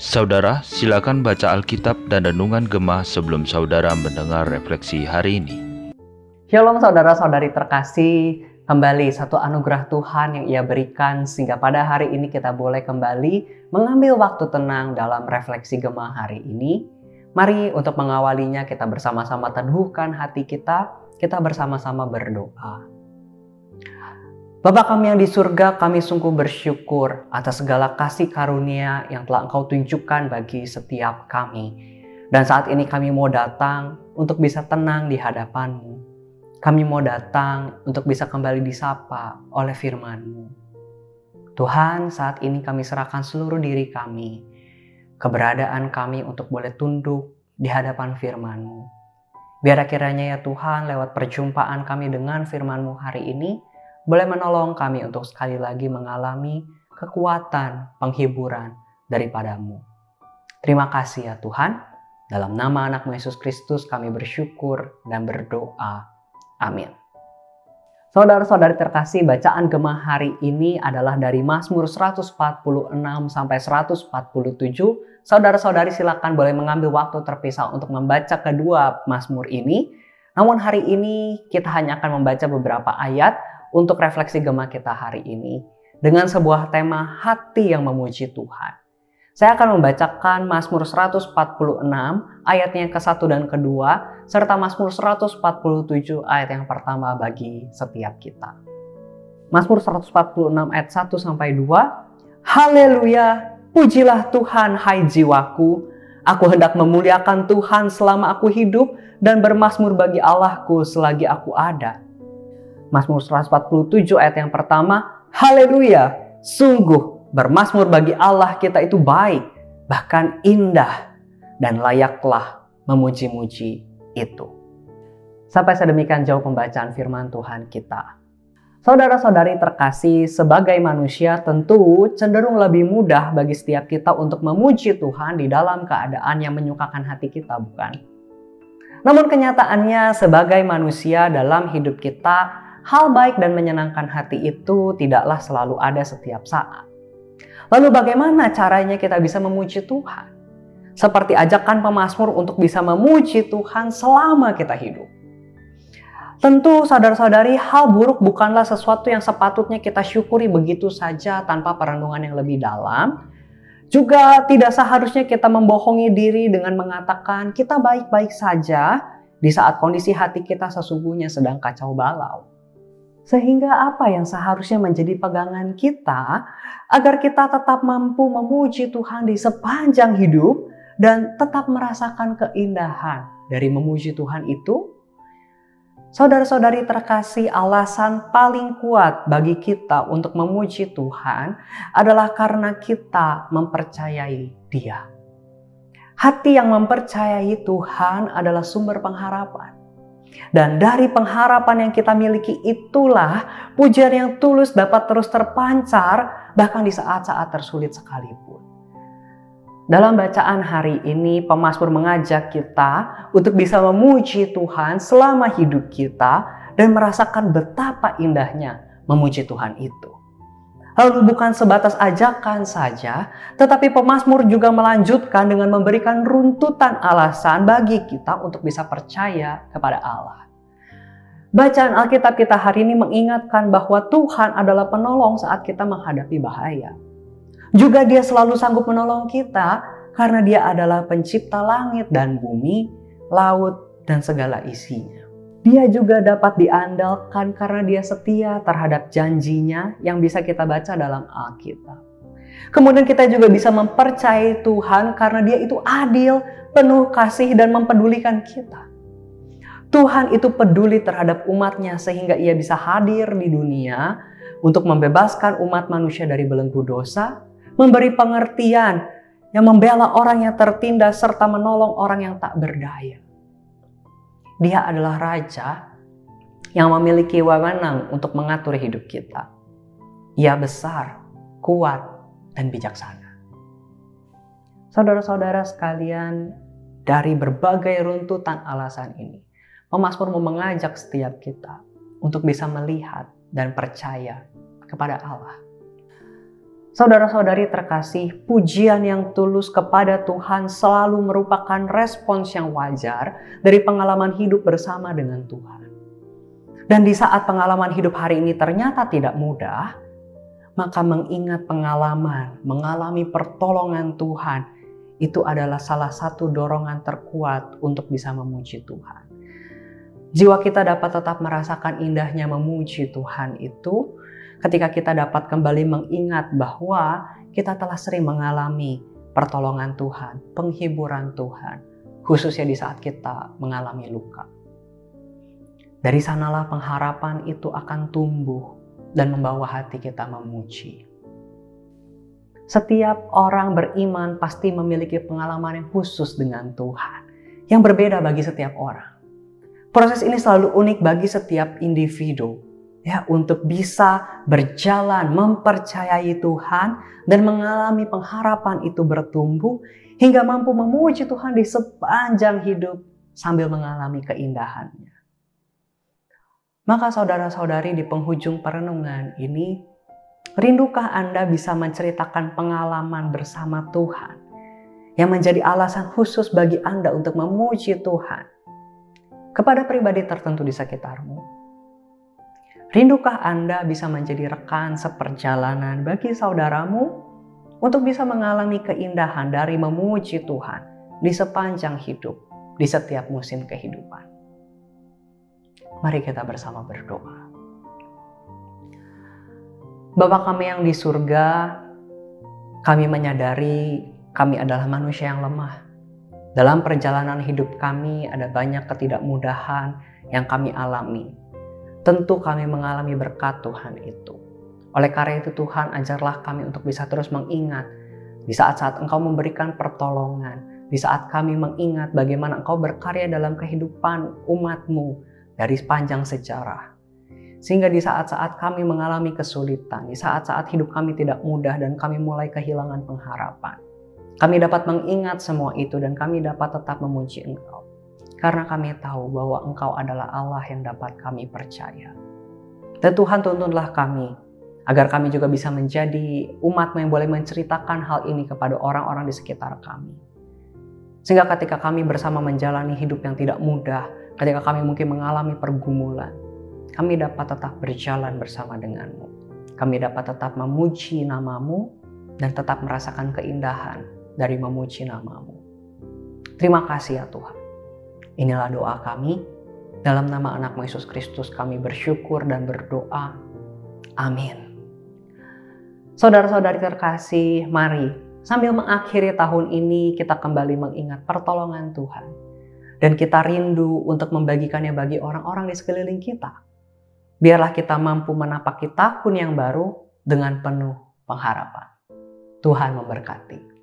Saudara, silakan baca Alkitab dan Renungan Gemah sebelum saudara mendengar refleksi hari ini. Shalom saudara-saudari terkasih, kembali satu anugerah Tuhan yang ia berikan sehingga pada hari ini kita boleh kembali mengambil waktu tenang dalam refleksi Gemah hari ini. Mari untuk mengawalinya kita bersama-sama teduhkan hati kita, kita bersama-sama berdoa. Bapak kami yang di surga, kami sungguh bersyukur atas segala kasih karunia yang telah Engkau tunjukkan bagi setiap kami. Dan saat ini kami mau datang untuk bisa tenang di hadapan-Mu. Kami mau datang untuk bisa kembali disapa oleh firman-Mu. Tuhan, saat ini kami serahkan seluruh diri kami, keberadaan kami untuk boleh tunduk di hadapan firman-Mu. Biar kiranya ya Tuhan lewat perjumpaan kami dengan firman-Mu hari ini, boleh menolong kami untuk sekali lagi mengalami kekuatan penghiburan daripadamu. Terima kasih ya Tuhan. Dalam nama anakmu Yesus Kristus kami bersyukur dan berdoa. Amin. Saudara-saudari terkasih, bacaan gemah hari ini adalah dari Mazmur 146 sampai 147. Saudara-saudari silakan boleh mengambil waktu terpisah untuk membaca kedua Mazmur ini. Namun hari ini kita hanya akan membaca beberapa ayat untuk refleksi gema kita hari ini dengan sebuah tema hati yang memuji Tuhan. Saya akan membacakan Mazmur 146 ayatnya yang ke-1 dan kedua serta Mazmur 147 ayat yang pertama bagi setiap kita. Mazmur 146 ayat 1 sampai 2. Haleluya, pujilah Tuhan hai jiwaku. Aku hendak memuliakan Tuhan selama aku hidup dan bermasmur bagi Allahku selagi aku ada. Mazmur 147 ayat yang pertama, Haleluya, sungguh bermasmur bagi Allah kita itu baik, bahkan indah, dan layaklah memuji-muji itu. Sampai sedemikian jauh pembacaan firman Tuhan kita. Saudara-saudari terkasih, sebagai manusia tentu cenderung lebih mudah bagi setiap kita untuk memuji Tuhan di dalam keadaan yang menyukakan hati kita, bukan? Namun kenyataannya sebagai manusia dalam hidup kita hal baik dan menyenangkan hati itu tidaklah selalu ada setiap saat. Lalu bagaimana caranya kita bisa memuji Tuhan? Seperti ajakan pemazmur untuk bisa memuji Tuhan selama kita hidup. Tentu saudara-saudari hal buruk bukanlah sesuatu yang sepatutnya kita syukuri begitu saja tanpa perenungan yang lebih dalam. Juga tidak seharusnya kita membohongi diri dengan mengatakan kita baik-baik saja di saat kondisi hati kita sesungguhnya sedang kacau balau. Sehingga apa yang seharusnya menjadi pegangan kita agar kita tetap mampu memuji Tuhan di sepanjang hidup dan tetap merasakan keindahan dari memuji Tuhan itu? Saudara-saudari terkasih, alasan paling kuat bagi kita untuk memuji Tuhan adalah karena kita mempercayai Dia. Hati yang mempercayai Tuhan adalah sumber pengharapan. Dan dari pengharapan yang kita miliki itulah pujian yang tulus dapat terus terpancar bahkan di saat-saat tersulit sekalipun. Dalam bacaan hari ini, pemazmur mengajak kita untuk bisa memuji Tuhan selama hidup kita dan merasakan betapa indahnya memuji Tuhan itu. Lalu bukan sebatas ajakan saja, tetapi pemazmur juga melanjutkan dengan memberikan runtutan alasan bagi kita untuk bisa percaya kepada Allah. Bacaan Alkitab kita hari ini mengingatkan bahwa Tuhan adalah penolong saat kita menghadapi bahaya. Juga dia selalu sanggup menolong kita karena dia adalah pencipta langit dan bumi, laut, dan segala isinya. Dia juga dapat diandalkan karena dia setia terhadap janjinya yang bisa kita baca dalam Alkitab. Kemudian kita juga bisa mempercayai Tuhan karena dia itu adil, penuh kasih dan mempedulikan kita. Tuhan itu peduli terhadap umatnya sehingga ia bisa hadir di dunia untuk membebaskan umat manusia dari belenggu dosa, memberi pengertian yang membela orang yang tertindas serta menolong orang yang tak berdaya. Dia adalah raja yang memiliki wewenang untuk mengatur hidup kita. Ia besar, kuat, dan bijaksana. Saudara-saudara sekalian, dari berbagai runtutan alasan ini, Pemasmur mau mengajak setiap kita untuk bisa melihat dan percaya kepada Allah. Saudara-saudari terkasih, pujian yang tulus kepada Tuhan selalu merupakan respons yang wajar dari pengalaman hidup bersama dengan Tuhan. Dan di saat pengalaman hidup hari ini ternyata tidak mudah, maka mengingat pengalaman, mengalami pertolongan Tuhan, itu adalah salah satu dorongan terkuat untuk bisa memuji Tuhan. Jiwa kita dapat tetap merasakan indahnya memuji Tuhan itu ketika kita dapat kembali mengingat bahwa kita telah sering mengalami pertolongan Tuhan, penghiburan Tuhan, khususnya di saat kita mengalami luka. Dari sanalah pengharapan itu akan tumbuh dan membawa hati kita memuji. Setiap orang beriman pasti memiliki pengalaman yang khusus dengan Tuhan, yang berbeda bagi setiap orang. Proses ini selalu unik bagi setiap individu, ya untuk bisa berjalan mempercayai Tuhan dan mengalami pengharapan itu bertumbuh hingga mampu memuji Tuhan di sepanjang hidup sambil mengalami keindahannya. Maka saudara-saudari di penghujung perenungan ini, rindukah Anda bisa menceritakan pengalaman bersama Tuhan yang menjadi alasan khusus bagi Anda untuk memuji Tuhan kepada pribadi tertentu di sekitarmu? Rindukah Anda bisa menjadi rekan seperjalanan bagi saudaramu untuk bisa mengalami keindahan dari memuji Tuhan di sepanjang hidup, di setiap musim kehidupan? Mari kita bersama berdoa. Bapa kami yang di surga, kami menyadari kami adalah manusia yang lemah. Dalam perjalanan hidup kami ada banyak ketidakmudahan yang kami alami tentu kami mengalami berkat Tuhan itu. Oleh karena itu Tuhan ajarlah kami untuk bisa terus mengingat di saat-saat Engkau memberikan pertolongan, di saat kami mengingat bagaimana Engkau berkarya dalam kehidupan umatmu dari sepanjang sejarah. Sehingga di saat-saat kami mengalami kesulitan, di saat-saat hidup kami tidak mudah dan kami mulai kehilangan pengharapan. Kami dapat mengingat semua itu dan kami dapat tetap memuji Engkau karena kami tahu bahwa Engkau adalah Allah yang dapat kami percaya. Dan Tuhan tuntunlah kami, agar kami juga bisa menjadi umat yang boleh menceritakan hal ini kepada orang-orang di sekitar kami. Sehingga ketika kami bersama menjalani hidup yang tidak mudah, ketika kami mungkin mengalami pergumulan, kami dapat tetap berjalan bersama denganmu. Kami dapat tetap memuji namamu dan tetap merasakan keindahan dari memuji namamu. Terima kasih ya Tuhan. Inilah doa kami. Dalam nama anak Yesus Kristus kami bersyukur dan berdoa. Amin. Saudara-saudari terkasih, mari sambil mengakhiri tahun ini kita kembali mengingat pertolongan Tuhan. Dan kita rindu untuk membagikannya bagi orang-orang di sekeliling kita. Biarlah kita mampu menapaki tahun yang baru dengan penuh pengharapan. Tuhan memberkati.